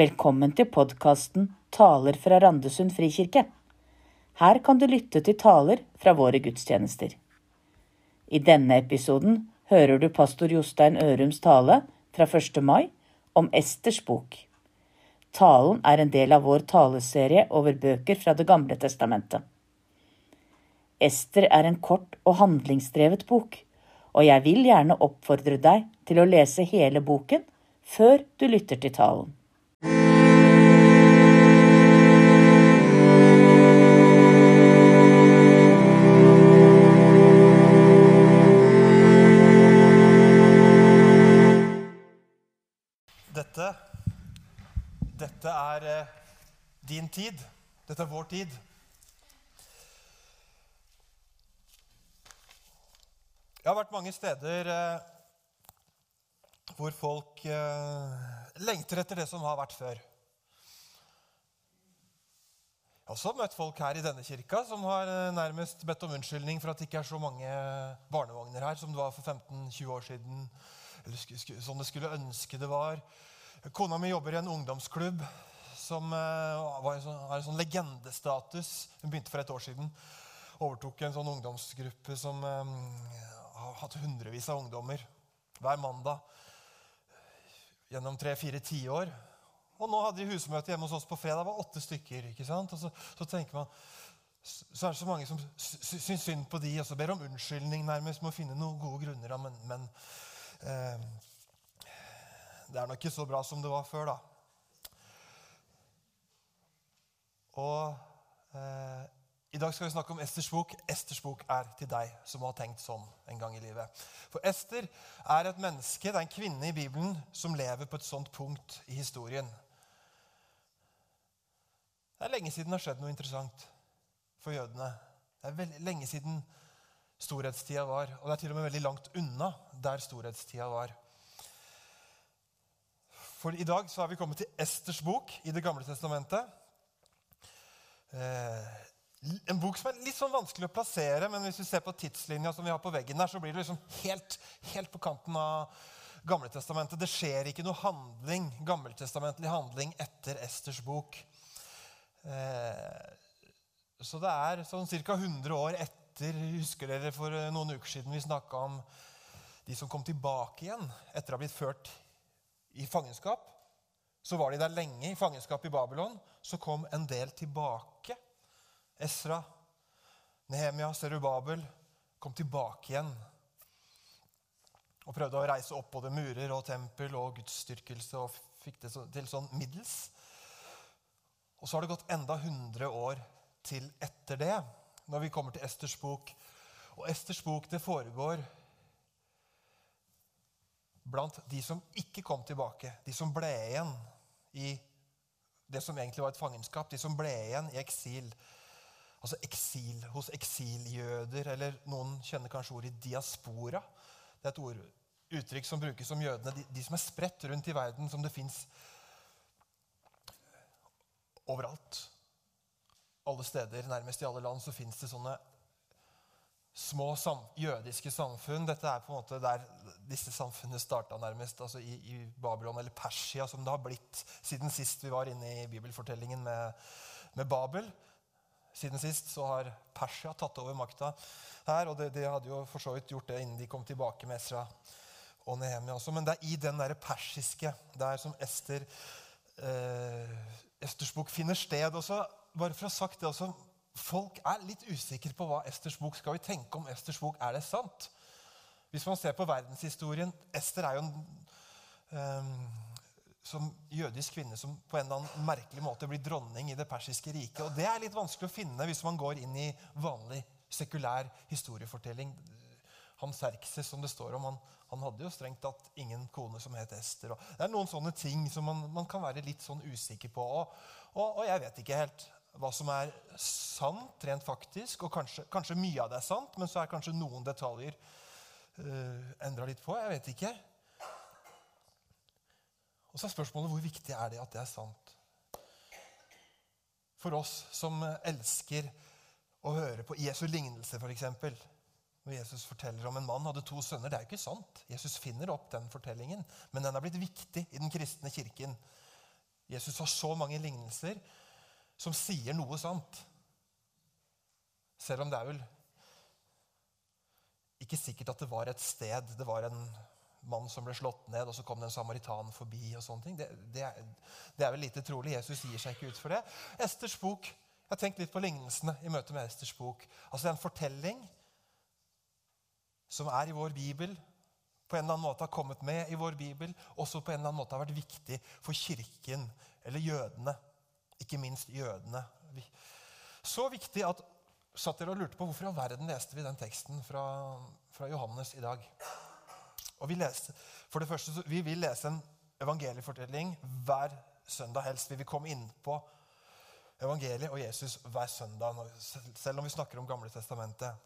Velkommen til podkasten Taler fra Randesund frikirke. Her kan du lytte til taler fra våre gudstjenester. I denne episoden hører du pastor Jostein Ørums tale fra 1. mai om Esters bok. Talen er en del av vår taleserie over bøker fra Det gamle testamentet. Ester er en kort og handlingsdrevet bok, og jeg vil gjerne oppfordre deg til å lese hele boken før du lytter til talen. Dette er eh, din tid. Dette er vår tid. Jeg har vært mange steder eh, hvor folk eh, lengter etter det som har vært før. Jeg har også møtt folk her i denne kirka som har nærmest bedt om unnskyldning for at det ikke er så mange barnevogner her som det var for 15-20 år siden. Eller som det skulle ønske det var. Kona mi jobber i en ungdomsklubb som har en sånn, en sånn legendestatus. Hun begynte for et år siden. Overtok en sånn ungdomsgruppe som um, har hatt hundrevis av ungdommer hver mandag gjennom tre-fire tiår. Og nå hadde de husmøte hjemme hos oss på fredag. Det var åtte stykker. ikke sant? Og så, så tenker man, så er det så mange som syns synd på de og så ber om unnskyldning nærmest. Må finne noen gode grunner. Men, men eh, det er nok ikke så bra som det var før, da. Og eh, i dag skal vi snakke om Esters bok. Esters bok er til deg som har tenkt sånn en gang i livet. For Ester er et menneske, det er en kvinne i Bibelen, som lever på et sånt punkt i historien. Det er lenge siden det har skjedd noe interessant for jødene. Det er veldig lenge siden storhetstida var. Og det er til og med veldig langt unna der storhetstida var. For i dag så har vi kommet til Esters bok i Det gamle testamentet. Eh, en bok som er litt sånn vanskelig å plassere, men hvis vi ser på tidslinja som vi har på veggen der, så blir det liksom helt, helt på kanten av Gamletestamentet. Det skjer ikke noe handling, gammeltestamentlig handling etter Esters bok. Eh, så det er sånn ca. 100 år etter Husker dere for noen uker siden vi snakka om de som kom tilbake igjen etter å ha blitt ført i fangenskap? Så var de der lenge i fangenskap i Babylon. Så kom en del tilbake. Esra, Nehemia, Serubabel kom tilbake igjen og prøvde å reise opp både murer og tempel og gudsdyrkelse og fikk det til sånn middels. Og så har det gått enda 100 år til etter det, når vi kommer til Esters bok. Og Esters bok det foregår blant de som ikke kom tilbake, de som ble igjen i det som egentlig var et fangenskap, de som ble igjen i eksil. Altså eksil hos eksiljøder, eller noen kjenner kanskje ordet diaspora. Det er et ord, uttrykk som brukes om jødene. De, de som er spredt rundt i verden, som det fins overalt. Alle steder, nærmest i alle land, så fins det sånne små sam jødiske samfunn. Dette er på en måte der disse samfunnene starta, nærmest. altså i, i, Babylon, eller Persia, som det har blitt siden sist vi var inne i bibelfortellingen med, med Babel. Siden sist så har Persia tatt over makta her. Og de, de, hadde jo for så vidt gjort det innen de kom tilbake med Esra og Nehemia også. Men det er i den der persiske, der som Ester, eh, Esters bok finner sted. Også, bare for å ha sagt det også, Folk er litt usikre på hva Esters bok skal vi tenke om Esters bok. Er det sant? Hvis man ser på verdenshistorien Ester er jo en um, som jødisk kvinne som på en eller annen merkelig måte blir dronning i det persiske riket. Og Det er litt vanskelig å finne hvis man går inn i vanlig sekulær historiefortelling. Han Serkses, som det står om, han, han hadde jo strengt tatt ingen kone som het Ester. Det er noen sånne ting som man, man kan være litt sånn usikker på. Og, og, og jeg vet ikke helt hva som er sant rent faktisk. Og kanskje, kanskje, mye av det er sant, men så er kanskje noen detaljer uh, eh, endra litt på. Jeg vet ikke. Og så er spørsmålet hvor viktig er det at det er sant? For oss som elsker å høre på Jesu lignelse, f.eks. Når Jesus forteller om en mann hadde to sønner. Det er jo ikke sant. Jesus finner opp den fortellingen, men den er blitt viktig i den kristne kirken Jesus har så mange lignelser som sier noe sant. Selv om det er vel ikke sikkert at det var et sted. Det var en mann som ble slått ned, og så kom det en samaritan forbi. og sånne ting. Det, det, er, det er vel lite trolig. Jesus gir seg ikke ut for det. Esters bok, Jeg har tenkt litt på lignelsene i møte med Esters bok. Altså det er en fortelling som er i vår bibel, på en eller annen måte har kommet med i vår bibel, også på en eller annen måte har vært viktig for kirken eller jødene. Ikke minst jødene. Så viktig at satt dere og lurte på hvorfor i all verden leste vi den teksten fra, fra Johannes i dag. Og vi, leste, for det første, vi vil lese en evangeliefortelling hver søndag helst. Vi vil komme inn på evangeliet og Jesus hver søndag, selv om vi snakker om Gamle testamentet.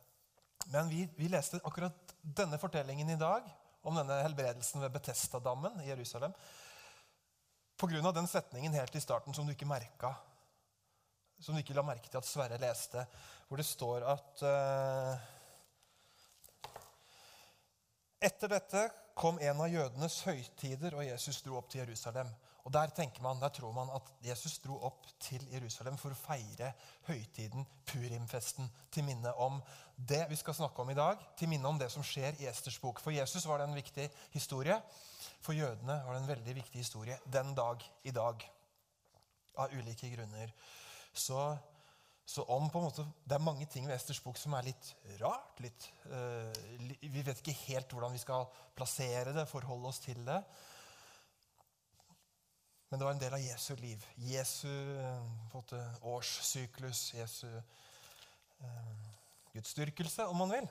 Men vi, vi leste akkurat denne fortellingen i dag om denne helbredelsen ved Betestadammen i Jerusalem pga. den setningen helt i starten som du ikke merka. Som du ikke la merke til at Sverre leste, hvor det står at uh, etter dette kom en av jødenes høytider, og Jesus dro opp til Jerusalem. Og Der tenker man, der tror man at Jesus dro opp til Jerusalem for å feire høytiden, purimfesten, til minne om det vi skal snakke om i dag. Til minne om det som skjer i Esters bok. For Jesus var det en viktig historie. For jødene var det en veldig viktig historie den dag i dag. Av ulike grunner. Så så om på en måte, Det er mange ting ved Esters bok som er litt rart. Litt, uh, vi vet ikke helt hvordan vi skal plassere det, forholde oss til det. Men det var en del av Jesu liv. Jesu måte, årssyklus, Jesu uh, gudsdyrkelse, om man vil.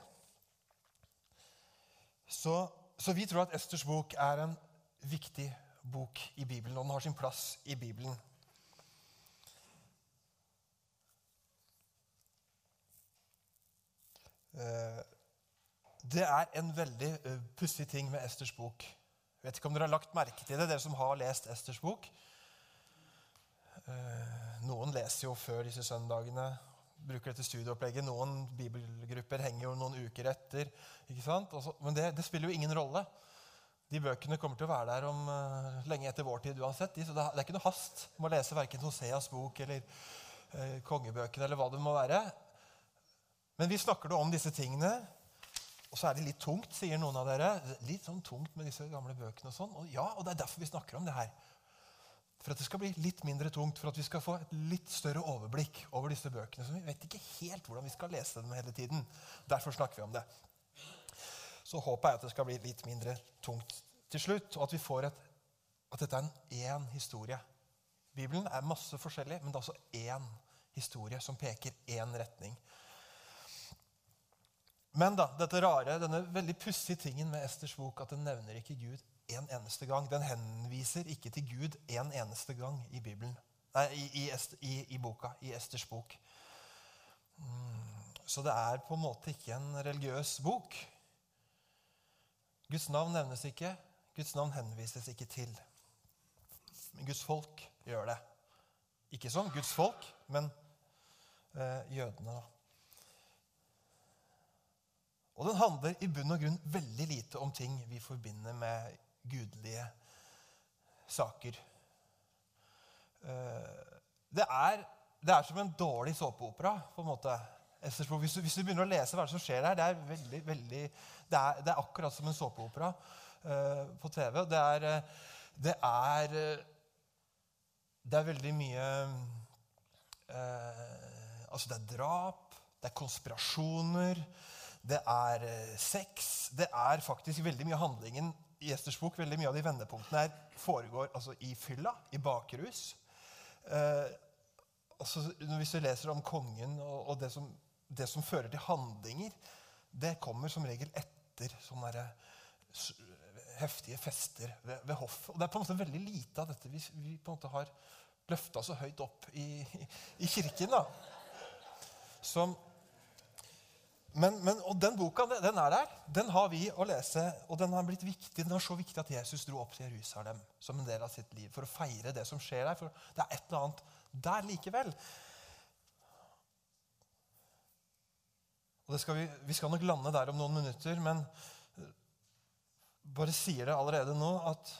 Så, så vi tror at Esters bok er en viktig bok i Bibelen, og den har sin plass i Bibelen. Eh, det er en veldig uh, pussig ting med Esters bok. Jeg vet ikke om dere har lagt merke til det, dere som har lest Esters bok. Eh, noen leser jo før disse søndagene, bruker dette studieopplegget. Noen bibelgrupper henger jo noen uker etter. ikke sant? Også, men det, det, spiller jo ingen rolle. De bøkene kommer til å være der om uh, lenge etter vår tid uansett. De, så det, det, er ikke noe hast med å lese verken Hoseas bok eller uh, kongebøkene eller hva det må være. Men vi snakker da om disse tingene, og så er det litt tungt, sier noen av dere. Litt sånn tungt med disse gamle bøkene og sånn. Og ja, og det er derfor vi snakker om det her. For at det skal bli litt mindre tungt, for at vi skal få et litt større overblikk over disse bøkene. Så vi vet ikke helt hvordan vi skal lese dem hele tiden. Derfor snakker vi om det. Så håper jeg at det skal bli litt mindre tungt til slutt, og at vi får et, at dette er en én historie. Bibelen er masse forskjellig, men det er altså én historie som peker én retning. Men da, dette rare, denne veldig pussige tingen med Esters bok, at den nevner ikke Gud en eneste gang. Den henviser ikke til Gud en eneste gang i Bibelen. Nei, i, i, i boka, i Esters bok. Mm, så det er på en måte ikke en religiøs bok. Guds navn nevnes ikke. Guds navn henvises ikke til. Men Guds folk gjør det. Ikke som Guds folk, men eh, jødene. da. Og den handler i bunn og grunn veldig lite om ting vi forbinder med gudelige saker. Eh, det er, det er som en dårlig såpeopera. på en måte. Hvis du, hvis du, begynner å lese hva som skjer her, det er, veldig, veldig, det er, det er akkurat som en såpeopera uh, på TV. Det er, eh, det er, det er veldig mye uh, Altså, det er drap, det er konspirasjoner det er sex. Det er faktisk veldig mye av handlingen i Esters bok. Veldig mye av de vendepunktene her foregår altså, i fylla, i bakrus. Eh, altså, hvis du leser om kongen og, og det, som, det, som, fører til handlinger, det kommer som regel etter sånne der, heftige fester ved, ved hoffet. Og det er på en måte veldig lite av dette vi, vi på en måte har løfta så høyt opp i, i kirken. da. Som men, men, og den boka den er der. Den har vi å lese, og den har blitt viktig. Den var så viktig at Jesus dro opp til Jerusalem som en del av sitt liv for å feire det som skjer der. For det er et eller annet der likevel. Og skal vi, vi, skal nok lande der om noen minutter, men bare sier det allerede nå at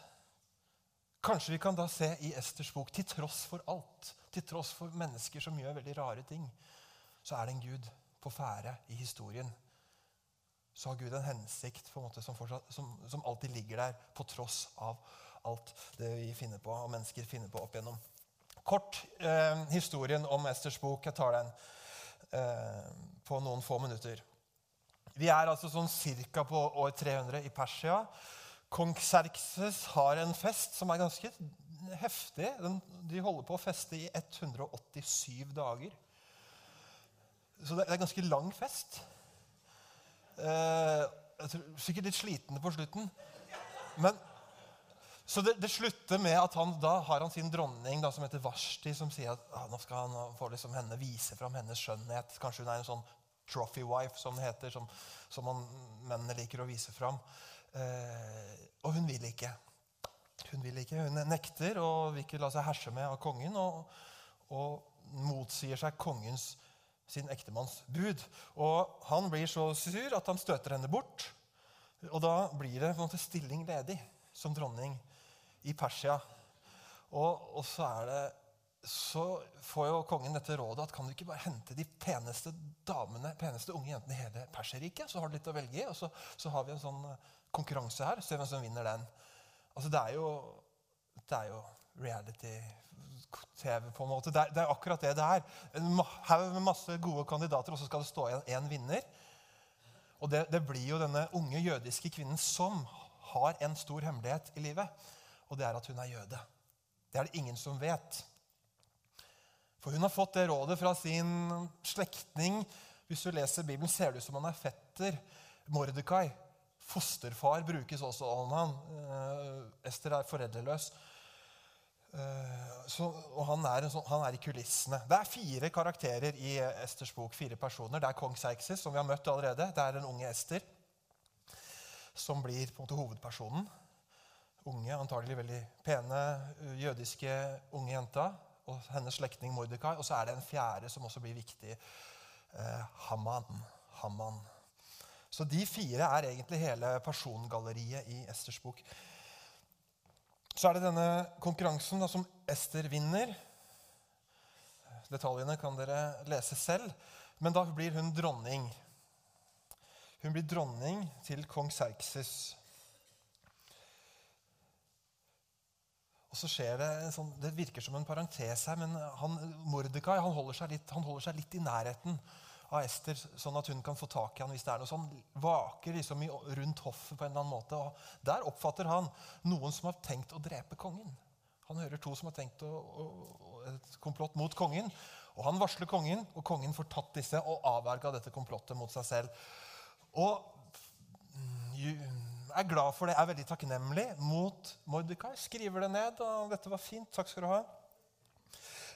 Kanskje vi kan da se i Esters bok, til tross for alt, til tross for mennesker som gjør veldig rare ting, så er det en Gud på ferde i historien. Så har Gud en hensikt en måte som, fortsatt, som, som alltid ligger der, på tross av alt det vi finner på, og mennesker finner på opp igjennom. Kort eh, historien om Esters bok. Jeg tar den eh, på noen få minutter. Vi er altså sånn ca. på år 300 i Persia. Kong Serkses har en fest som er ganske heftig. De holder på å feste i 187 dager. Så det er en ganske lang fest. Eh, sikkert litt slitende på slutten. Men, så det, det, slutter med at han da har han sin dronning da, som heter Vashti, som sier at ah, nå skal han få liksom henne vise fram hennes skjønnhet. Kanskje hun er en sånn trophy wife, som det heter, som, som man, mennene liker å vise fram. Eh, og hun vil ikke. Hun vil ikke, hun nekter og vil ikke la seg herse med av kongen. Og, og motsier seg kongens, sin ektemanns, bud. Og han blir så sur at han støter henne bort. Og da blir det på en måte stilling ledig som dronning i Persia. Og, og så det så får jo kongen dette rådet at kan du ikke bare hente de peneste damene, peneste unge jentene i hele Perserriket? Så har du litt å velge i, og så, så, har vi en sånn konkurranse her. Se hvem som vinner den. Altså, det er jo, det er jo reality-TV, på en måte. Det er, det er, akkurat det det er. En haug med masse gode kandidater, og så skal det stå igjen én vinner. Og det, det blir jo denne unge jødiske kvinnen som har en stor hemmelighet i livet. Og det er at hun er jøde. Det er det ingen som vet. For hun har fått det rådet fra sin slektning. Hvis du leser Bibelen, ser det ut som han er fetter. Mordekai. Fosterfar brukes også om han. Eh, Ester er foreldreløs. Eh, så, og han er, sånn, han er, i kulissene. Det er fire karakterer i Esters bok. fire personer. Det er kong Seixis, som vi har møtt allerede. Det er den unge Ester, som blir på en måte hovedpersonen. Unge, antagelig veldig pene, jødiske unge jenta og hennes slektning Mordekai. Og så er det en fjerde som også blir viktig. Eh, Haman. Haman. Så de fire er egentlig hele persongalleriet i Esters bok. Så er det denne konkurransen da, som Ester vinner. Detaljene kan dere lese selv. Men da blir hun dronning. Hun blir dronning til kong Serkses. Og så skjer Det sånn, det virker som en parentes her, men han, Mordekai han holder, litt, han holder seg litt i nærheten av Ester, sånn at hun kan få tak i han hvis det er noe sånn. Vaker liksom rundt hoffet på en eller annen måte. og Der oppfatter han noen som har tenkt å drepe kongen. Han hører to som har tenkt å, å, et komplott mot kongen. Og Han varsler kongen, og kongen får tatt disse og avverga dette komplottet mot seg selv. Og er glad for det, er veldig takknemlig mot Mordekai. Skriver det ned. og 'Dette var fint. Takk skal du ha.'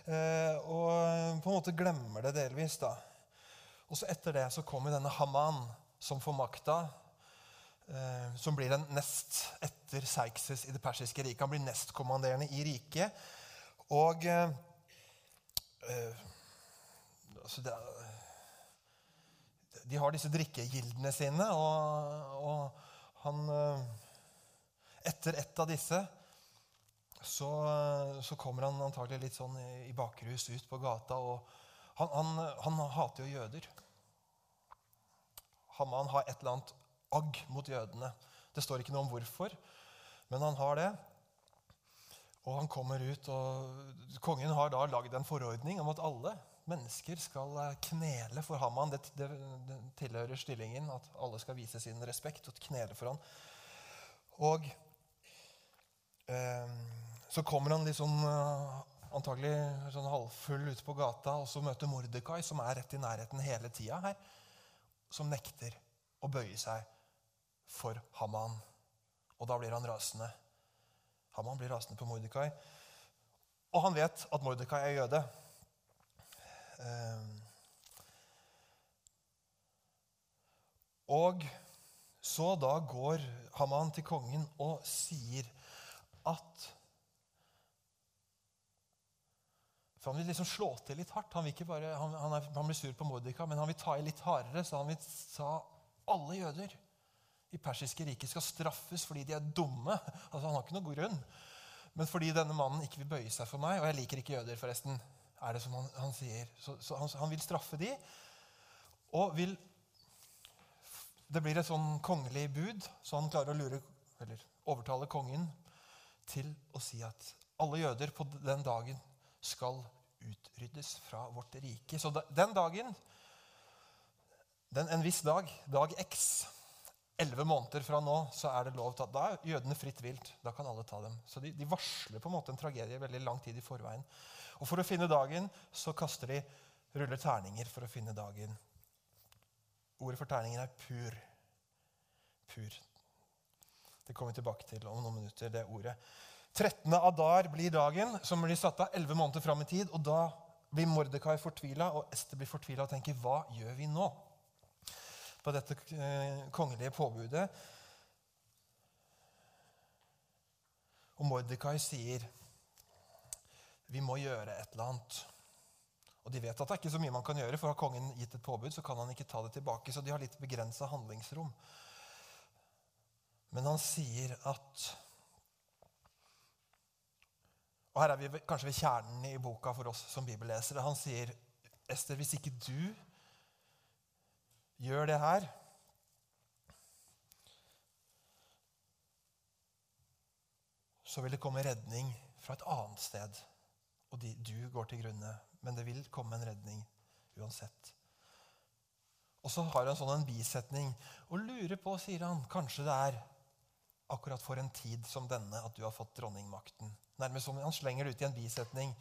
Eh, og på en måte glemmer det delvis. da. Og så etter det så kommer denne Haman, som får makta. Eh, som blir den nest etter Seixes i det persiske riket. Han blir nestkommanderende i riket. Og eh, eh altså det, De har disse drikkegildene sine. og, og han, eh, etter ett av disse så, så, kommer han antagelig litt sånn i bakrus ut på gata. og Han, han, han hater jo jøder. Haman har et eller annet agg mot jødene. Det står ikke noe om hvorfor, men han har det. Og han kommer ut, og Kongen har da lagd en forordning om at alle mennesker skal eh, knele for Haman. Det, det, det, tilhører stillingen at alle skal vise sin respekt og knele for ham. Og eh, så kommer han liksom eh, antagelig sånn halvfull ute på gata, og så møter Mordekai, som er rett i nærheten hele tida her, som nekter å bøye seg for Haman. Og da blir han rasende. Haman blir rasende på Mordekai. Og han vet at Mordekai er jøde. Ehm. Og så da går Haman til kongen og sier at For Han vil liksom slå til litt hardt. Han, bare, han, han, er, han blir sur på Mordika, men han vil ta i litt hardere. Så han vil ta alle jøder i persiske riket skal straffes fordi de er dumme. Altså Han har ikke noen grunn. Men fordi denne mannen ikke vil bøye seg for meg, og jeg liker ikke jøder, forresten, er det som han, han sier. Så, så han, han, vil straffe de, og vil Det blir et sånn kongelig bud, så han klarer å lure, eller overtale kongen til å si at alle jøder på den dagen skal utryddes fra vårt rike. Så den dagen, den, en viss dag, dag X Elleve måneder fra nå så er det lov til at da er jødene fritt vilt. Da kan alle ta dem. Så de, de, varsler på en måte en tragedie veldig lang tid i forveien. Og For å finne dagen så kaster de ruller terninger for å finne dagen. Ordet for terninger er pur. Pur. Det kommer vi tilbake til om noen minutter, det ordet. 13. Adar blir dagen, som blir satt av elleve måneder fram i tid. og Da blir Mordekai fortvila, og Ester blir fortvila og tenker hva gjør vi nå? på dette eh, kongelige påbudet. Og Mordekai sier vi må gjøre et eller annet. Og De vet at det er ikke så mye man kan gjøre, for har kongen gitt et påbud, så kan han ikke ta det tilbake. Så de har litt begrensa handlingsrom. Men han sier at Og her er vi kanskje ved kjernen i boka for oss som bibellesere. Han sier, Ester, hvis ikke du gjør det her Så vil det komme redning fra et annet sted, og de, du går til grunne. Men det vil komme en redning uansett. Og så har han sånn en bisetning og lurer på, sier han, kanskje det er akkurat for en tid som denne at du har fått dronningmakten. Nærmest som Han slenger det ut i en bisetning.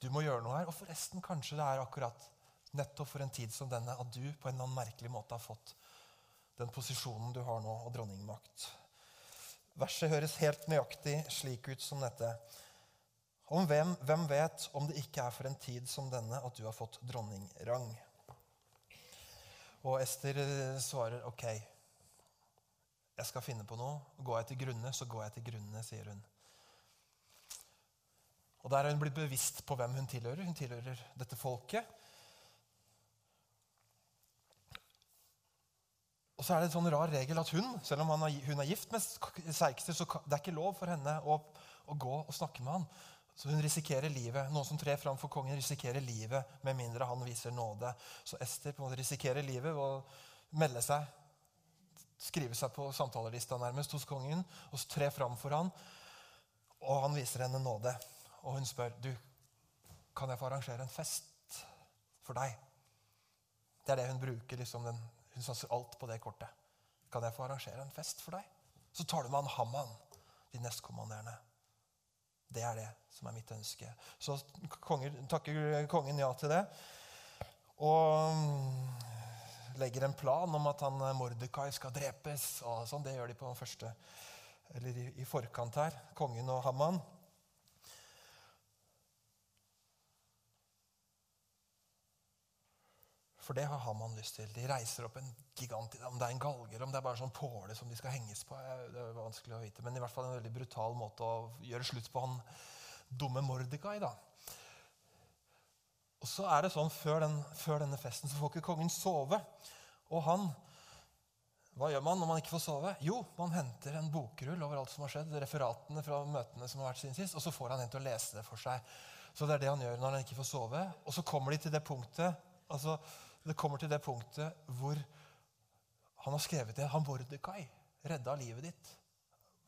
Du må gjøre noe her. Og forresten, kanskje det er akkurat nettopp for en tid som denne, at du på en eller annen merkelig måte har fått den posisjonen du har nå, og dronningmakt. Verset høres helt nøyaktig slik ut som dette. Om hvem, hvem vet om det ikke er for en tid som denne at du har fått dronningrang? Og Ester eh, svarer ok. Jeg skal finne på noe. Går jeg til grunne, så går jeg til grunne, sier hun. Og Der har hun blitt bevisst på hvem hun tilhører. Hun tilhører dette folket. Og så er det en sånn rar regel at hun, selv om hun er gift med Seikster, så det er ikke lov for henne å, å, gå og snakke med han. Så hun risikerer livet. Noen som trer fram for kongen, risikerer livet med mindre han viser nåde. Så Ester på en måte risikerer livet ved å melde seg, skrive seg på samtalelista nærmest hos kongen, og tre fram for han, og han viser henne nåde. Og hun spør du, kan jeg få arrangere en fest for deg. Det er det hun bruker liksom den hun satser alt på det kortet. Kan jeg få arrangere en fest for deg? Så tar du med han Haman, de nestkommanderende. Det er det som er mitt ønske. Så konger, takker kongen ja til det. Og legger en plan om at han Mordekai skal drepes. og sånn. Det gjør de på første, eller i, i forkant her. Kongen og Haman. For det har Haman lyst til. De reiser opp en gigant, Om det er en galger, om det er bare sånn påle som de skal henges på, det er vanskelig å vite. Men i hvert fall en veldig brutal måte å gjøre slutt på han dumme Mordekai. da. Og så er det sånn, før, den, før denne festen så får ikke kongen sove. Og han Hva gjør man når man ikke får sove? Jo, man henter en bokrull over alt som har skjedd, referatene fra møtene som har vært siden sist, og så får han en til å lese det for seg. Så det er det han gjør når han ikke får sove. Og så kommer de til det punktet altså det kommer til det punktet hvor han har skrevet det. Han Bordekai redda livet ditt.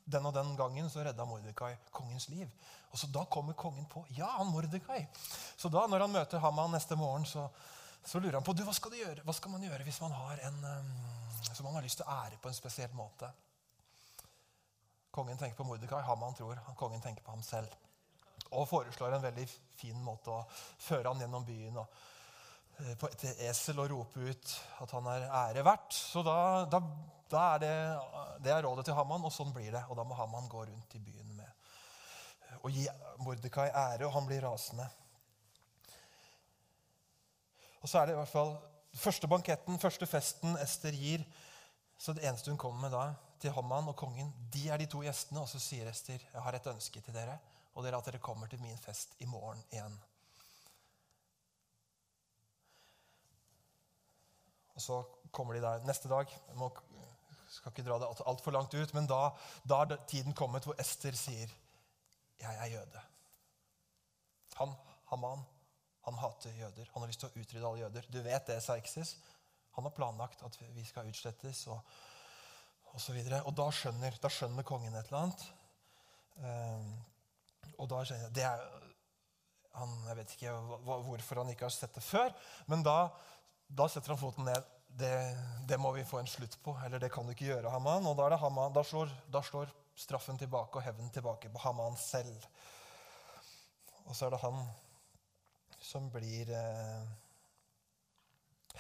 Den og den gangen så redda Mordekai kongens liv. Og så Da kommer kongen på ja, han Mordekai. Så da, når han møter Haman neste morgen, så, så lurer han på hva skal, hva skal man gjøre hvis man har en som man har lyst til å ære på en spesiell måte. Kongen tenker på Mordekai, Haman tror kongen tenker på ham selv. Og foreslår en veldig fin måte å føre ham gjennom byen. og på et esel og rope ut at han er ære verdt. Så da, da, da er det, det er rådet til Haman, og sånn blir det. Og da må Haman gå rundt i byen med å gi Mordekai ære, og han blir rasende. Og så er det i hvert fall første banketten, første festen Ester gir. Så det eneste hun kommer med da til Haman og kongen, de er de to gjestene. Og så sier Ester, jeg har et ønske til dere, og det er at dere kommer til min fest i morgen igjen. Og så kommer de der neste dag. Jeg må, skal ikke dra det altfor langt ut, men da, da er tiden kommet hvor Ester sier jeg er jøde. Han, Haman, han hater jøder. Han har lyst til å utrydde alle jøder. Du vet det, Serksis. Han har planlagt at vi skal utslettes og, og så videre. Og da skjønner, da skjønner kongen et eller annet. Um, og da skjønner jeg det er, han, Jeg vet ikke hvorfor han ikke har sett det før, men da, da setter han foten ned. Det, det, må vi få en slutt på. Eller det kan du ikke gjøre, Haman. Og da, Haman, da, slår, da slår, straffen tilbake og hevnen tilbake på Haman selv. Og så er det han som blir eh,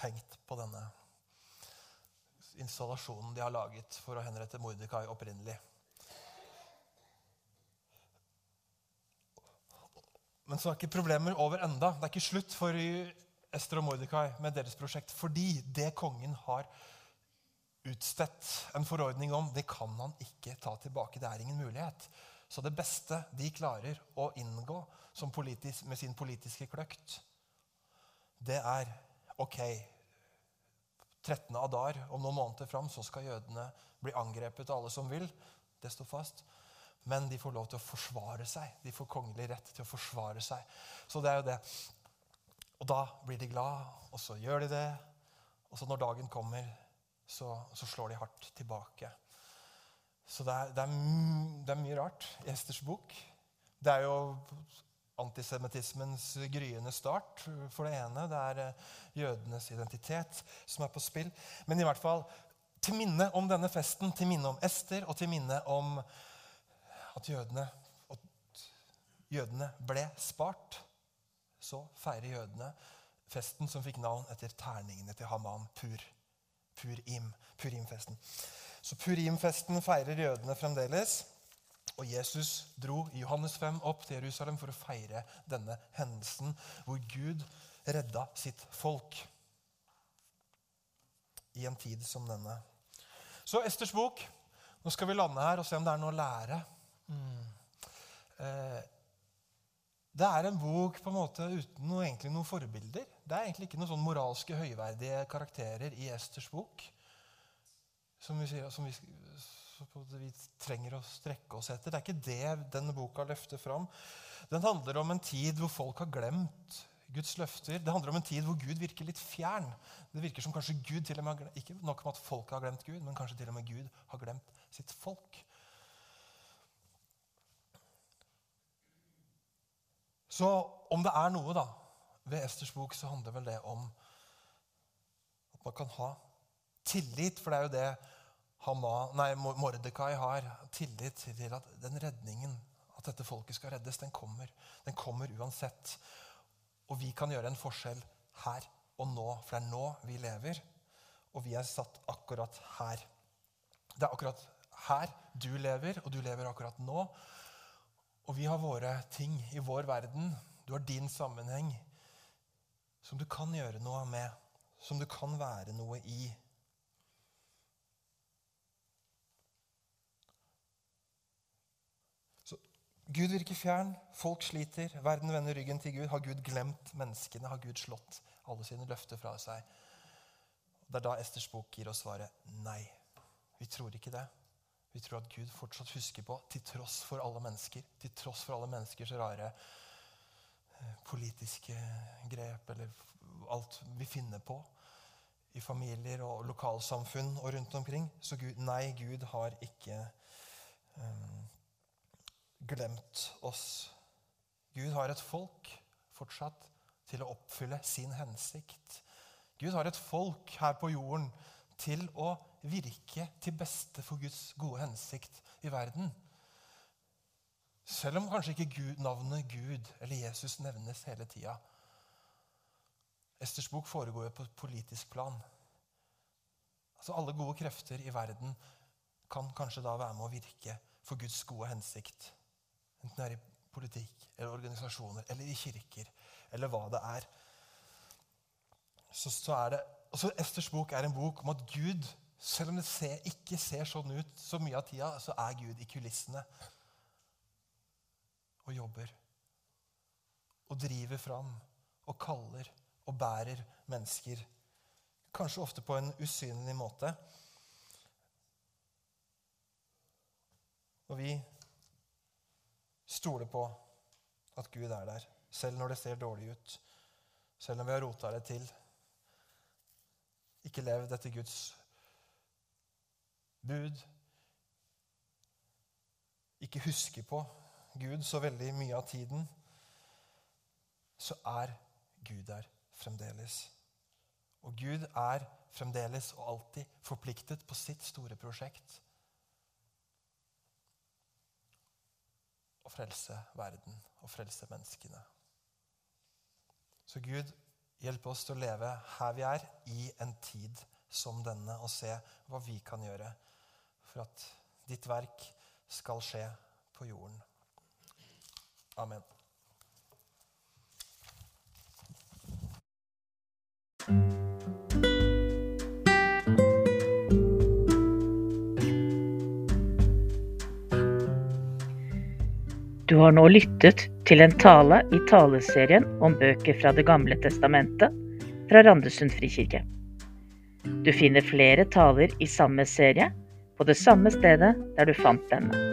hengt på denne installasjonen de har laget for å henrette Mordekai opprinnelig. Men så er ikke problemer over enda. Det er ikke slutt for Ester og Mordekai med deres prosjekt. Fordi det kongen har utstedt en forordning om, det kan han ikke ta tilbake. Det er ingen mulighet. Så det beste de klarer å inngå politisk, med sin politiske kløkt, det er OK 13. adar, om noen måneder fram, så skal jødene bli angrepet av alle som vil. Det står fast. Men de får lov til å forsvare seg. De får kongelig rett til å forsvare seg. Så det er jo det. Og da blir de glad, og så gjør de det. Og så når dagen kommer, så, så slår de hardt tilbake. Så det er, det, er, det er, mye rart i Esters bok. Det er jo antisemittismens gryende start, for det ene. Det er eh, jødenes identitet som er på spill. Men i hvert fall til minne om denne festen, til minne om Ester, og til minne om at jødene, at jødene ble spart, så feirer jødene festen som fikk navn etter terningene til Haman Pur. Purim, Purimfesten. Så Purimfesten feirer jødene fremdeles. Og Jesus dro i Johannes 5 opp til Jerusalem for å feire denne hendelsen hvor Gud redda sitt folk i en tid som denne. Så Esters bok. Nå skal vi lande her og se om det er noe å lære. Mm. Eh, det er en bok på en måte uten noe, egentlig noen forbilder. Det er egentlig ikke noen sånn moralske, høyverdige karakterer i Esters bok som vi, som vi, vi, trenger å strekke oss etter. Det er ikke det denne boka løfter fram. Den handler om en tid hvor folk har glemt Guds løfter. Det handler om en tid hvor Gud virker litt fjern. Det virker som kanskje Gud til og med, Ikke nok med at folket har glemt Gud, men kanskje til og med Gud har glemt sitt folk. Så om det er noe da, ved Esters bok, så handler vel det om at man kan ha tillit, for det er jo det Hama, nei, Mordekai har. Tillit til at den redningen, at dette folket skal reddes, den kommer. Den kommer uansett. Og vi kan gjøre en forskjell her og nå, for det er nå vi lever. Og vi er satt akkurat her. Det er akkurat her du lever, og du lever akkurat nå. Og vi har våre ting i vår verden. Du har din sammenheng som du kan gjøre noe med, som du kan være noe i. Gud virker fjern, folk sliter, verden vender ryggen til Gud. Har Gud glemt menneskene? Har Gud slått alle sine løfter fra seg? Det er da Esters bok gir oss svaret nei. Vi tror ikke det. Vi tror at Gud fortsatt husker på, til tross for alle mennesker, til tross for alle menneskers rare eh, politiske grep eller alt vi finner på i familier og lokalsamfunn og rundt omkring. Så Gud, nei, Gud har ikke um, glemt oss. Gud har et folk fortsatt til å oppfylle sin hensikt. Gud har et folk her på jorden til å virke til beste for Guds gode hensikt i verden. Selv om kanskje ikke Gud, navnet Gud eller Jesus nevnes hele tida. Esters bok foregår jo på et politisk plan. Altså Alle gode krefter i verden kan kanskje da være med å virke for Guds gode hensikt. Enten det er i politikk eller organisasjoner eller i kirker eller hva det er. Så, så er det, også Esters bok er en bok om at Gud, selv om det ser, ikke ser sånn ut så mye av tida, så er Gud i kulissene og jobber. Og driver fram og kaller og bærer mennesker. Kanskje ofte på en usynlig måte. Og vi stoler på at Gud er der, selv når det ser dårlig ut. Selv når vi har rota det til. Ikke levd etter Guds bud. Ikke husker på Gud så veldig mye av tiden. Så er Gud der fremdeles. Og Gud er fremdeles og alltid forpliktet på sitt store prosjekt. Å frelse verden og frelse menneskene. Så Gud, hjelp oss til å leve her vi er, i en tid som denne, og se hva vi kan gjøre for at ditt verk skal skje på jorden. Amen. Du har nå lyttet til en tale i taleserien om bøker fra Det gamle testamentet fra Randesund frikirke. Du finner flere taler i samme serie på det samme stedet der du fant denne.